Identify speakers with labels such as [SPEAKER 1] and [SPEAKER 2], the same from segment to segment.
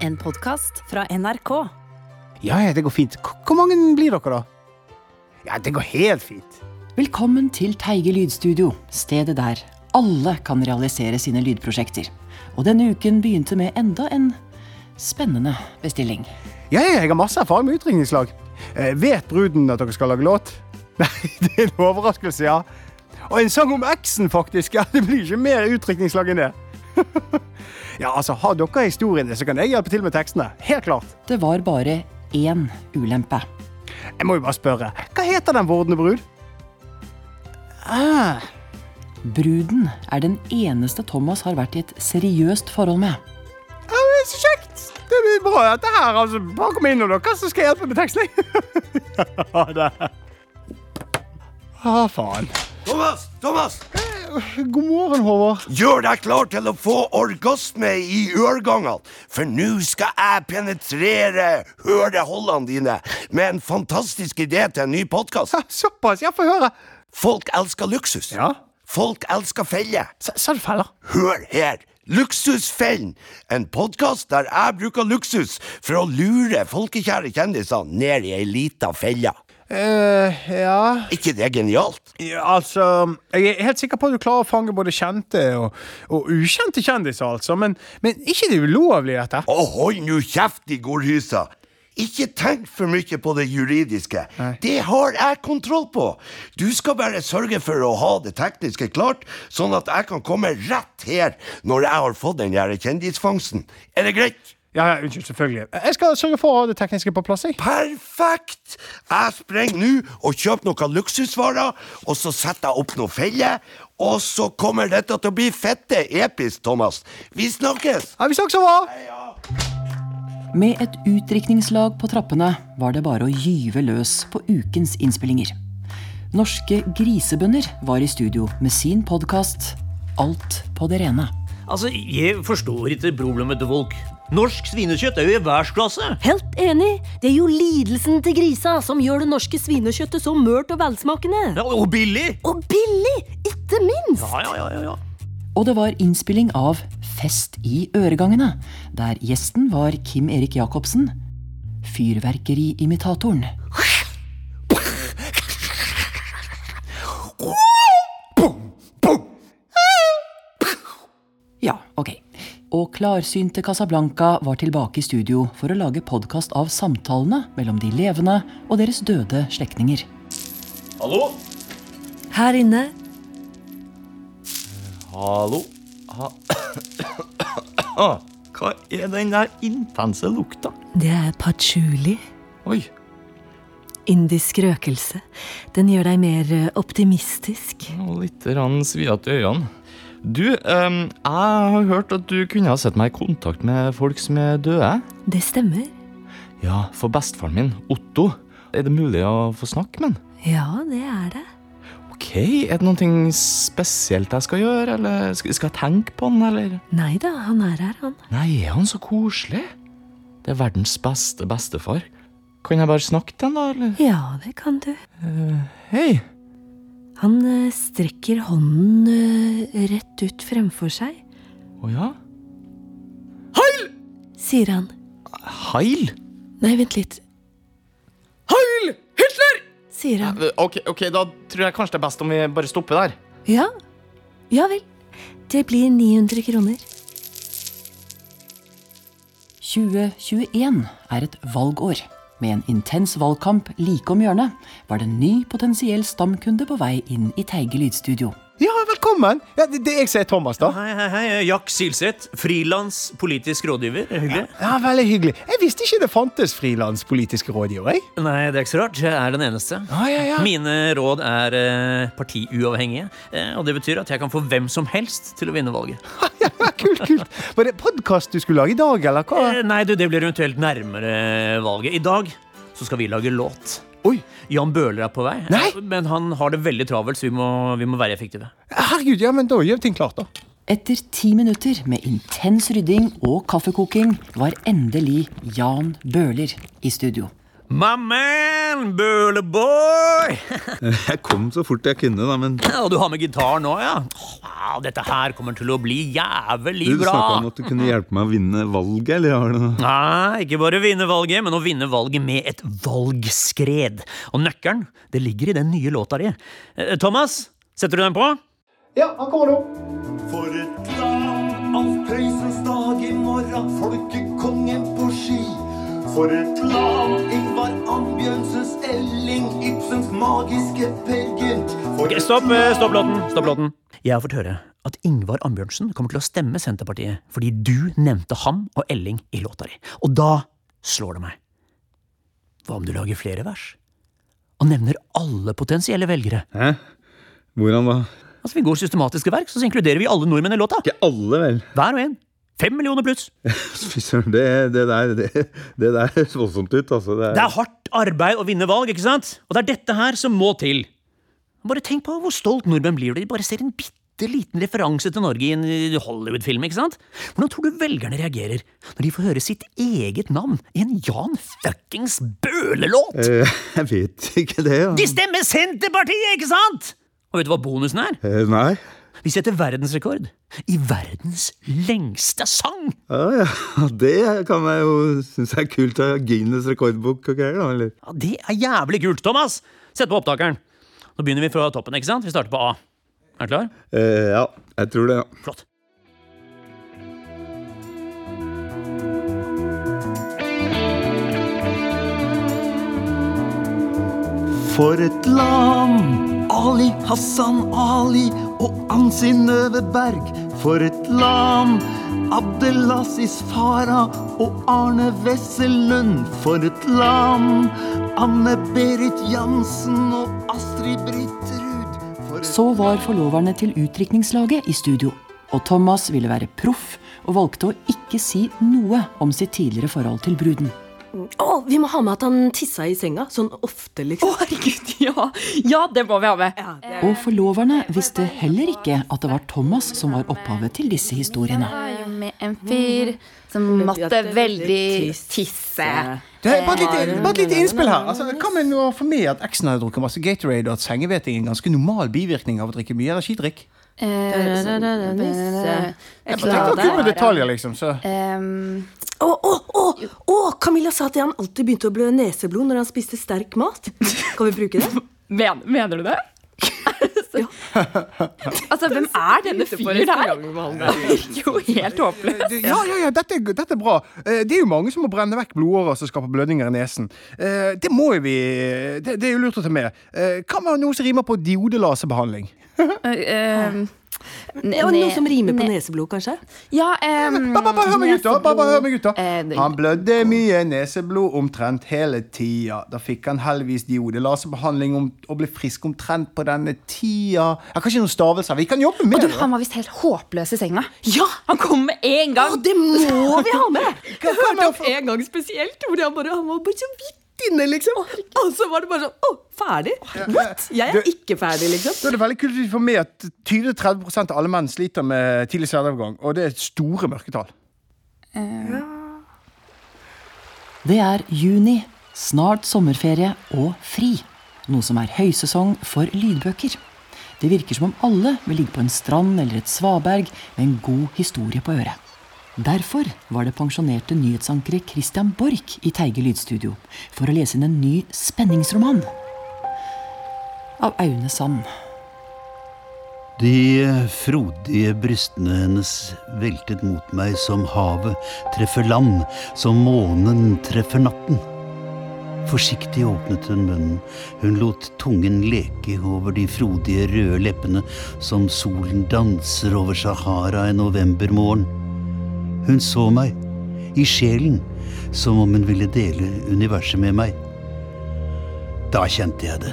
[SPEAKER 1] En podkast fra NRK.
[SPEAKER 2] Ja, ja, det går fint. Hvor mange blir dere, da? Ja, det går helt fint.
[SPEAKER 3] Velkommen til Teige lydstudio, stedet der alle kan realisere sine lydprosjekter. Og denne uken begynte med enda en spennende bestilling.
[SPEAKER 2] Ja, ja, jeg har masse erfaring med utringningslag. Eh, vet bruden at dere skal lage låt? Nei, det er en overraskelse, ja. Og en sang om eksen, faktisk. Ja, Det blir ikke mer utdrikningslag enn det. ja, altså, Har dere historiene, så kan jeg hjelpe til med tekstene. Helt klart.
[SPEAKER 3] Det var bare én ulempe.
[SPEAKER 2] Jeg må jo bare spørre, hva heter den vordende brud? Ah,
[SPEAKER 3] Bruden er den eneste Thomas har vært i et seriøst forhold med.
[SPEAKER 2] ja, det er så kjekt! Det blir bra, dette her. altså. Bare kom inn, og dere, så skal jeg hjelpe med tekstene. ja, det. Ah, faen.
[SPEAKER 4] Thomas! Thomas!
[SPEAKER 2] God morgen, Håvard.
[SPEAKER 4] Gjør deg klar til å få orgasme i øregangene, for nå skal jeg penetrere høreholdene dine med en fantastisk idé til en ny podkast.
[SPEAKER 2] Såpass. Ja, få høre.
[SPEAKER 4] Folk elsker luksus.
[SPEAKER 2] Ja.
[SPEAKER 4] Folk elsker feller.
[SPEAKER 2] Du feller?
[SPEAKER 4] Hør her! Luksusfellen! En podkast der jeg bruker luksus for å lure folkekjære kjendiser ned i ei lita felle.
[SPEAKER 2] Eh ja
[SPEAKER 4] ikke det genialt?
[SPEAKER 2] Ja, altså Jeg er helt sikker på at du klarer å fange både kjente og, og ukjente kjendiser, altså. Men, men ikke det ulovlige, dette.
[SPEAKER 4] Å, hold nå kjeft, i gorhysa! Ikke tenk for mye på det juridiske. Det har jeg kontroll på. Du skal bare sørge for å ha det tekniske klart, sånn at jeg kan komme rett her når jeg har fått den der kjendisfangsten. Er det greit?
[SPEAKER 2] Ja, ja, Unnskyld, selvfølgelig. Jeg skal sørge for å ha det tekniske på plass. jeg.
[SPEAKER 4] Perfekt! Jeg sprenger nå og kjøper noen luksusvarer, og så setter jeg opp noen feller, og så kommer dette til å bli fette episk, Thomas. Vi snakkes!
[SPEAKER 2] Ja, Vi snakkes over!
[SPEAKER 3] Med et utdrikningslag på trappene var det bare å gyve løs på ukens innspillinger. Norske grisebønder var i studio med sin podkast Alt på det rene.
[SPEAKER 5] Altså, Jeg forstår ikke problemet til folk. Norsk svinekjøtt er jo i verdensklasse.
[SPEAKER 6] Helt enig! Det er jo lidelsen til grisa som gjør det norske svinekjøttet så mørt og velsmakende.
[SPEAKER 5] Ja, og billig!
[SPEAKER 6] Og billig! Ikke minst!
[SPEAKER 5] Ja, ja, ja, ja.
[SPEAKER 3] Og det var innspilling av Fest i øregangene, der gjesten var Kim Erik Jacobsen, fyrverkeriimitatoren. Ja, ok. Og klarsynte Casablanca var tilbake i studio for å lage podkast av samtalene mellom de levende og deres døde slektninger.
[SPEAKER 5] Hallo?
[SPEAKER 6] Her inne.
[SPEAKER 5] Hallo? Ha Hva er den der intense lukta?
[SPEAKER 6] Det er patchouli.
[SPEAKER 5] Oi.
[SPEAKER 6] Indisk røkelse. Den gjør deg mer eh, optimistisk.
[SPEAKER 5] Og litt sviete i øynene. Du, um, jeg har hørt at du kunne ha sett meg i kontakt med folk som er døde.
[SPEAKER 6] Det stemmer.
[SPEAKER 5] Ja, for bestefaren min, Otto. Er det mulig å få snakke med han?
[SPEAKER 6] Ja, det er det.
[SPEAKER 5] Ok, er det noe spesielt jeg skal gjøre, eller skal jeg tenke på han, eller?
[SPEAKER 6] Nei da, han er her, han.
[SPEAKER 5] Nei, er han så koselig? Det er verdens beste bestefar. Kan jeg bare snakke til han, da, eller?
[SPEAKER 6] Ja, det kan du.
[SPEAKER 5] Hei.
[SPEAKER 6] Han eh, strekker hånden eh, rett ut fremfor seg,
[SPEAKER 5] Å ja?
[SPEAKER 6] sier han.
[SPEAKER 5] Heil?
[SPEAKER 6] Nei, vent litt,
[SPEAKER 5] Heil! Hitler!
[SPEAKER 6] sier han.
[SPEAKER 5] Ok, ok, da tror jeg kanskje det er best om vi bare stopper der.
[SPEAKER 6] Ja, ja vel. Det blir 900 kroner.
[SPEAKER 3] 2021 er et valgår. Med en intens valgkamp like om hjørnet var det en ny potensiell stamkunde på vei inn i Teige lydstudio.
[SPEAKER 2] Ja, velkommen! Ja, det, det er jeg som er Thomas, da.
[SPEAKER 5] Hei, hei, hei. Jack Silseth. Frilans politisk rådgiver. Hyggelig.
[SPEAKER 2] Ja, Veldig hyggelig. Jeg visste ikke det fantes frilanspolitiske rådgivere. jeg.
[SPEAKER 5] Nei, det er ikke så rart. Jeg er den eneste.
[SPEAKER 2] Ah, ja, ja.
[SPEAKER 5] Mine råd er eh, partiuavhengige. Eh, og det betyr at jeg kan få hvem som helst til å vinne valget.
[SPEAKER 2] Ja, kult, kult. Var det podkast du skulle lage i dag, eller hva?
[SPEAKER 5] Eh, nei, du, det blir eventuelt nærmere valget. I dag så skal vi lage låt.
[SPEAKER 2] Oi,
[SPEAKER 5] Jan Bøhler er på vei,
[SPEAKER 2] Nei.
[SPEAKER 5] men han har det veldig travelt, så vi må, vi må være effektive.
[SPEAKER 2] herregud, ja, men da gjør ting klart, da.
[SPEAKER 3] Etter ti minutter med intens rydding og kaffekoking var endelig Jan Bøhler i studio.
[SPEAKER 7] My man, Bøleboy!
[SPEAKER 8] Jeg kom så fort jeg kunne, da, men
[SPEAKER 7] Og du har med gitar nå, ja? Åh, dette her kommer til å bli jævlig
[SPEAKER 8] du
[SPEAKER 7] bra.
[SPEAKER 8] snakka om at du kunne hjelpe meg å vinne valget, eller har du noe?
[SPEAKER 7] Nei, ikke bare vinne valget, men å vinne valget med et valgskred. Og nøkkelen, det ligger i den nye låta di. Eh, Thomas, setter du den på?
[SPEAKER 2] Ja, han kommer nå.
[SPEAKER 9] For et land, Alf Prøysens dag i morgen, folkekongen på ski. For et land, Ingvar Ambjørnsens Elling, Ibsens magiske Per Gynt.
[SPEAKER 7] Ok, stopp, eh, stopp låten. Stopp låten. Jeg har fått høre at Ingvar Ambjørnsen kommer til å stemme Senterpartiet fordi du nevnte ham og Elling i låta di. Og da slår det meg. Hva om du lager flere vers? Og nevner alle potensielle velgere?
[SPEAKER 8] Hæ? Hvordan da?
[SPEAKER 7] Altså, Vi går systematisk til verk, så, så inkluderer vi alle nordmenn i låta.
[SPEAKER 8] Ikke alle, vel?
[SPEAKER 7] Hver og en. Fem millioner pluss.
[SPEAKER 8] Det, det der det, det der høres voldsomt ut, altså. Det er,
[SPEAKER 7] Det er hardt arbeid å vinne valg, ikke sant? Og det er dette her som må til. Bare tenk på hvor stolt nordmenn blir når de bare ser en bitte liten referanse til Norge i en eh, Hollywood-film, ikke sant? Hvordan tror du velgerne reagerer når de får høre sitt eget navn i en Jan fuckings Bøhle-låt?
[SPEAKER 8] Eh, Jeg vet ikke det. Ja.
[SPEAKER 7] De stemmer Senterpartiet, ikke sant? Og vet du hva bonusen er?
[SPEAKER 8] Eh, Nei.
[SPEAKER 7] Vi setter verdensrekord i verdens lengste sang!
[SPEAKER 8] Ja, ja. Det kan jeg jo synes er kult av Guinness rekordbok og greier, da, eller?
[SPEAKER 7] Ja, Det er jævlig kult, Thomas! Sett på opptakeren. Nå begynner vi fra toppen, ikke sant? Vi starter på A. Er du klar?
[SPEAKER 8] Eh, ja, jeg tror det, ja.
[SPEAKER 7] Flott.
[SPEAKER 9] For et land! Ali Hassan Ali og Ansin Berg. For et land! Abdelaziz Farah og Arne Wessel-Lund. For et land! Anne-Berit Jansen og Astrid Britt Ruud.
[SPEAKER 3] Så var forloverne til utdrikningslaget i studio. Og Thomas ville være proff og valgte å ikke si noe om sitt tidligere forhold til bruden.
[SPEAKER 6] Å, vi må ha med at han tissa i senga. Sånn ofte, liksom.
[SPEAKER 10] Herregud, ja. ja, det må vi ha med.
[SPEAKER 6] Ja, det
[SPEAKER 3] Og forloverne visste heller ikke at det var Thomas som var opphavet til disse historiene.
[SPEAKER 10] var jo med en fyr som måtte veldig tisse.
[SPEAKER 2] Det er bare et lite, lite innspill her. Altså, hva med å få med at eksen hadde drukket masse Gatorade, og at sengeveting er en ganske normal bivirkning av å drikke mye energidrikk?
[SPEAKER 10] Eh,
[SPEAKER 2] Jeg tenkte å med detaljer, liksom. Så.
[SPEAKER 10] Ehm,
[SPEAKER 6] Å, å, å! å, Camilla sa at han alltid begynte å blø neseblod når han spiste sterk mat. Kan vi bruke det?
[SPEAKER 10] men, mener du det? altså, hvem er denne fyren? Det virker jo helt håpløst.
[SPEAKER 2] Ja, ja, ja, dette, dette er bra. Eh, Det er jo mange som må brenne vekk blodårer som skaper blødninger i nesen. Eh, Det må jo vi Det, det er jo lurt å ta med. Eh, Hva med noe som rimer på diodelasebehandling?
[SPEAKER 10] Ehm,
[SPEAKER 6] Ja, noe som rimer på neseblod, kanskje?
[SPEAKER 10] Ja, um,
[SPEAKER 2] bare hør meg gutta! hør meg ut da
[SPEAKER 10] Eh,
[SPEAKER 2] Han blødde mye neseblod omtrent hele tida. Da fikk han heldigvis diodelaserbehandling om, og ble frisk omtrent på denne tida. Jeg har kanskje noen stavelser. Vi kan jobbe
[SPEAKER 10] Og
[SPEAKER 2] med det.
[SPEAKER 10] han var visst helt håpløs i senga.
[SPEAKER 6] Ja!
[SPEAKER 10] Han kom med en gang.
[SPEAKER 6] Å, det må vi ha med! Jeg hørte
[SPEAKER 2] opp
[SPEAKER 6] om en gang spesielt hvor han, bare, han var bare så vidt inne, liksom. Og så var det bare sånn Å, ferdig? What? Jeg er ikke ferdig, liksom.
[SPEAKER 2] Da er det veldig kult for meg at 20-30 av alle menn sliter med tidlig sædovergang, og det er store mørketall.
[SPEAKER 3] Det er juni, snart sommerferie og fri. Noe som er høysesong for lydbøker. Det virker som om alle vil ligge på en strand eller et svaberg med en god historie på øret. Derfor var det pensjonerte nyhetsankeret Christian Borch i Teige lydstudio for å lese inn en ny spenningsroman. Av Aune Sand.
[SPEAKER 11] De frodige brystene hennes veltet mot meg som havet treffer land, som månen treffer natten. Forsiktig åpnet hun munnen, hun lot tungen leke over de frodige røde leppene som solen danser over Sahara i novembermorgen. Hun så meg, i sjelen, som om hun ville dele universet med meg. Da kjente jeg det,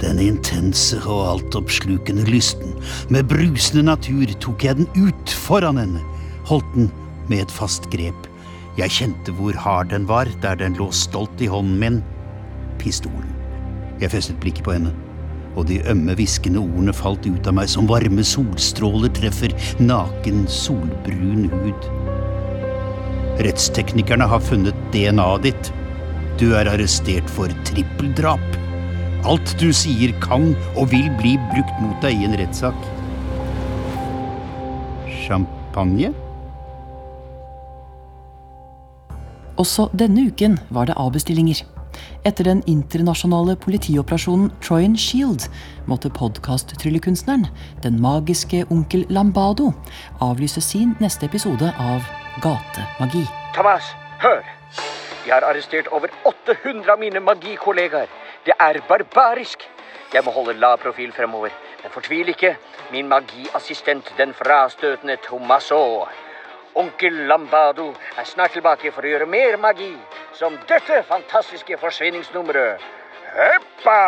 [SPEAKER 11] den intense og altoppslukende lysten. Med brusende natur tok jeg den ut foran henne, holdt den med et fast grep. Jeg kjente hvor hard den var, der den lå stolt i hånden min. Pistolen. Jeg festet blikket på henne, og de ømme, hviskende ordene falt ut av meg som varme solstråler treffer naken, solbrun hud. Rettsteknikerne har funnet DNA-et ditt. Du er arrestert for trippeldrap. Alt du sier kan og vil bli brukt mot deg i en rettssak. Champagne?
[SPEAKER 3] Også denne uken var det avbestillinger. Etter den internasjonale politioperasjonen Troyan Shield måtte podkast-tryllekunstneren, den magiske onkel Lambado, avlyse sin neste episode av Gatemagi.
[SPEAKER 12] Thomas, hør! De har arrestert over 800 av mine magikollegaer. Det er barbarisk. Jeg må holde lav profil fremover. Men fortvil ikke. Min magiassistent, den frastøtende Tomasso. Onkel Lambado er snart tilbake for å gjøre mer magi. Som dette fantastiske forsvinningsnummeret. Heppa!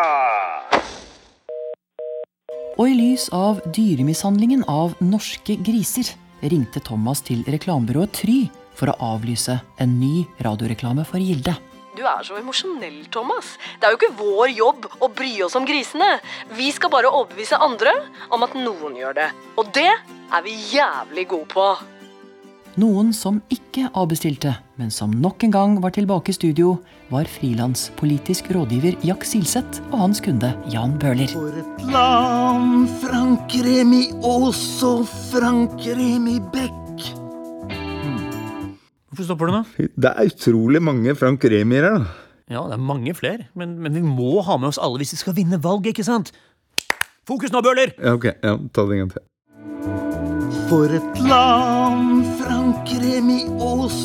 [SPEAKER 3] Og i lys av dyremishandlingen av norske griser ringte Thomas til reklamebyrået Try for å avlyse en ny radioreklame for Gilde.
[SPEAKER 6] Du er så emosjonell, Thomas. Det er jo ikke vår jobb å bry oss om grisene. Vi skal bare overbevise andre om at noen gjør det. Og det er vi jævlig gode på.
[SPEAKER 3] Noen som ikke avbestilte, men som nok en gang var tilbake i studio, var frilanspolitisk rådgiver Jack Silseth og hans kunde Jan Bøhler.
[SPEAKER 9] Lam Frank Remi Aas Frank Remi Beck.
[SPEAKER 7] Hvorfor stopper du nå?
[SPEAKER 8] Det er utrolig mange Frank Remier her, da.
[SPEAKER 7] Ja, det er mange flere, men, men vi må ha med oss alle hvis vi skal vinne valget, ikke sant? Fokus nå, Bøhler!
[SPEAKER 8] Ja, ok. Ja, ta det en gang til.
[SPEAKER 9] For et lam Frank Remi Aas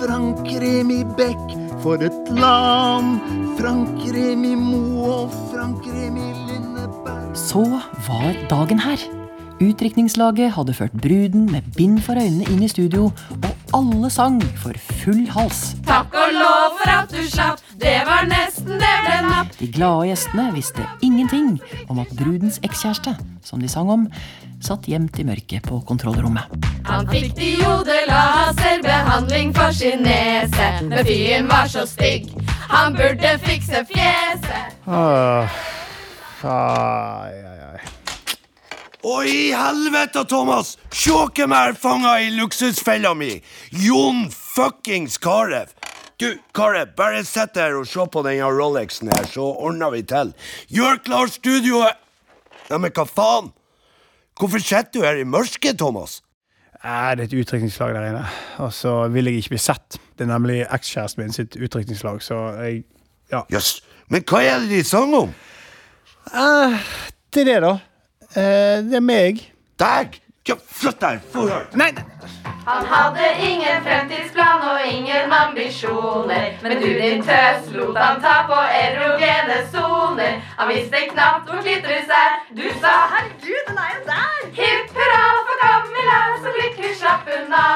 [SPEAKER 9] Frank Remi Beck. For et lam Frank Remi Moe og Frank Remi.
[SPEAKER 3] Så var dagen her. Utdrikningslaget hadde ført bruden med bind for øynene inn i studio, og alle sang for full hals.
[SPEAKER 13] Takk og lov for at du slapp, det var nesten det ble napp.
[SPEAKER 3] De glade gjestene visste ingenting om at brudens ekskjæreste, som de sang om, satt gjemt i mørket på kontrollrommet.
[SPEAKER 13] Han fikk diodela behandling for sin nese, men fyren var så stygg, han burde fikse fjeset.
[SPEAKER 2] Ah, ai, ai, ai.
[SPEAKER 4] Å, i helvete, Thomas! Se hvem jeg har fanga i luksusfella mi! Jon fuckings Carew. Du, Carew, bare sitt her og se på denne Rolexen her, så ordner vi til. Gjør klar studioet! Nei, men hva faen? Hvorfor sitter du her i mørket, Thomas?
[SPEAKER 2] Eh, Det er et utdrikningslag der inne, og så vil jeg ikke bli sett. Det er nemlig ekskjæresten min sitt utdrikningslag, så jeg Ja.
[SPEAKER 4] Jøss. Men hva er det de sang om?
[SPEAKER 2] Eh, det er det, da. Eh, det er meg.
[SPEAKER 4] Deg? Ja, flytt deg!
[SPEAKER 2] Nei, nei.
[SPEAKER 13] Han hadde ingen fremtidsplan og ingen ambisjoner. Men du din tøs lot han ta på erogene soner. Han visste knapt hvor klitoris er. Du sa herregud, den er jo der. Hipp hurra for Camilla som lykkelig slapp unna.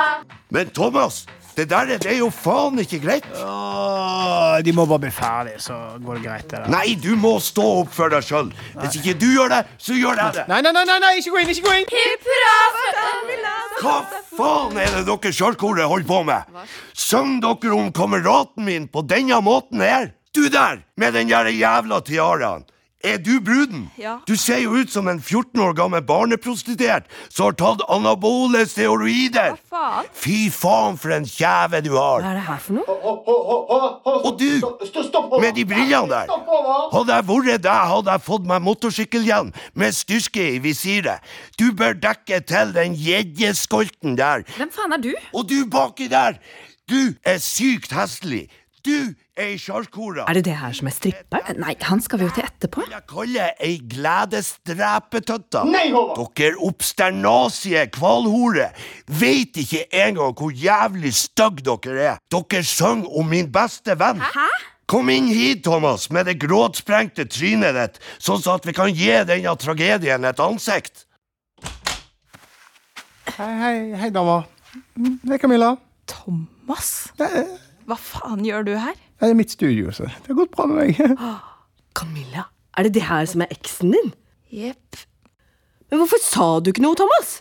[SPEAKER 4] Men Thomas, det der det er jo faen ikke greit.
[SPEAKER 2] Åh, de må bare bli ferdige, så går det greit. Eller?
[SPEAKER 4] Nei, du må stå opp for deg sjøl. Hvis ikke du gjør det, så gjør jeg det.
[SPEAKER 2] Nei, nei, nei, nei, nei, ikke gå inn! ikke gå inn
[SPEAKER 13] Hipp hurra for Camilla
[SPEAKER 4] Hva faen er det dere sjølkoret holder på med? Syng dere om kameraten min på denne måten her? Du der, med den der jævla tiaraen. Er du bruden?
[SPEAKER 6] Ja.
[SPEAKER 4] Du ser jo ut som en 14 år gammel barneprostituert som har tatt anabole steroider.
[SPEAKER 6] Faen.
[SPEAKER 4] Fy faen for en kjeve du har.
[SPEAKER 6] Hva er det her for noe?
[SPEAKER 4] Og du, med de brillene der. Hadde jeg vært deg, hadde jeg fått meg motorsykkelhjelm med styrke i visiret. Du bør dekke til den gjeddeskolten der.
[SPEAKER 6] Hvem faen er du?
[SPEAKER 4] Og du baki der, du er sykt hestelig. Du ei.
[SPEAKER 6] Er det det her som er stripper? Nei, han skal vi jo til etterpå.
[SPEAKER 4] Jeg kaller ei gledesdrepetøtta. Dere obsternasie kvalhore veit ikke engang hvor jævlig stygge dere er. Dere synger om min beste venn.
[SPEAKER 6] Hæ?
[SPEAKER 4] Kom inn hit, Thomas, med det gråtsprengte trynet ditt, sånn at vi kan gi denne tragedien et ansikt.
[SPEAKER 2] Hei, hei, hei, dama. Det er Camilla.
[SPEAKER 6] Thomas? Hva faen gjør du her?
[SPEAKER 2] Det er mitt studio, så det har gått bra med meg.
[SPEAKER 6] Camilla, er det det her som er eksen din?
[SPEAKER 10] Jepp.
[SPEAKER 6] Men hvorfor sa du ikke noe, Thomas?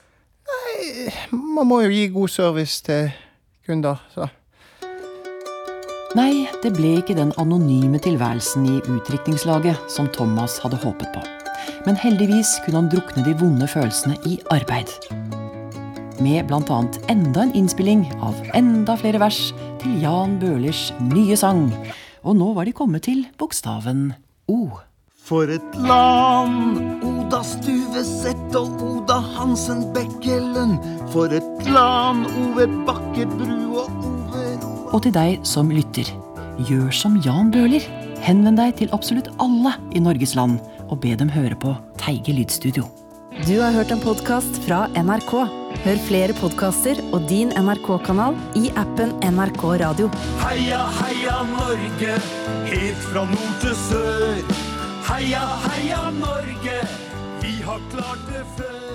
[SPEAKER 2] Nei, Man må jo gi god service til kunder, så.
[SPEAKER 3] Nei, det ble ikke den anonyme tilværelsen i utdrikningslaget som Thomas hadde håpet på. Men heldigvis kunne han drukne de vonde følelsene i arbeid. Med bl.a. enda en innspilling av enda flere vers til Jan Bøhlers nye sang. Og nå var de kommet til bokstaven O.
[SPEAKER 9] For et land! Oda Stuveseth og Oda Hansen Bekkelund. For et land! Ove Bakkebru og Ove
[SPEAKER 3] Og til deg som lytter, gjør som Jan Bøhler. Henvend deg til absolutt alle i Norges land, og be dem høre på Teige lydstudio.
[SPEAKER 10] Du har hørt en podkast fra NRK. Hør flere podkaster og din NRK-kanal i appen NRK Radio.
[SPEAKER 9] Heia, heia Norge, helt fra nord til sør. Heia, heia Norge, vi har klart det før.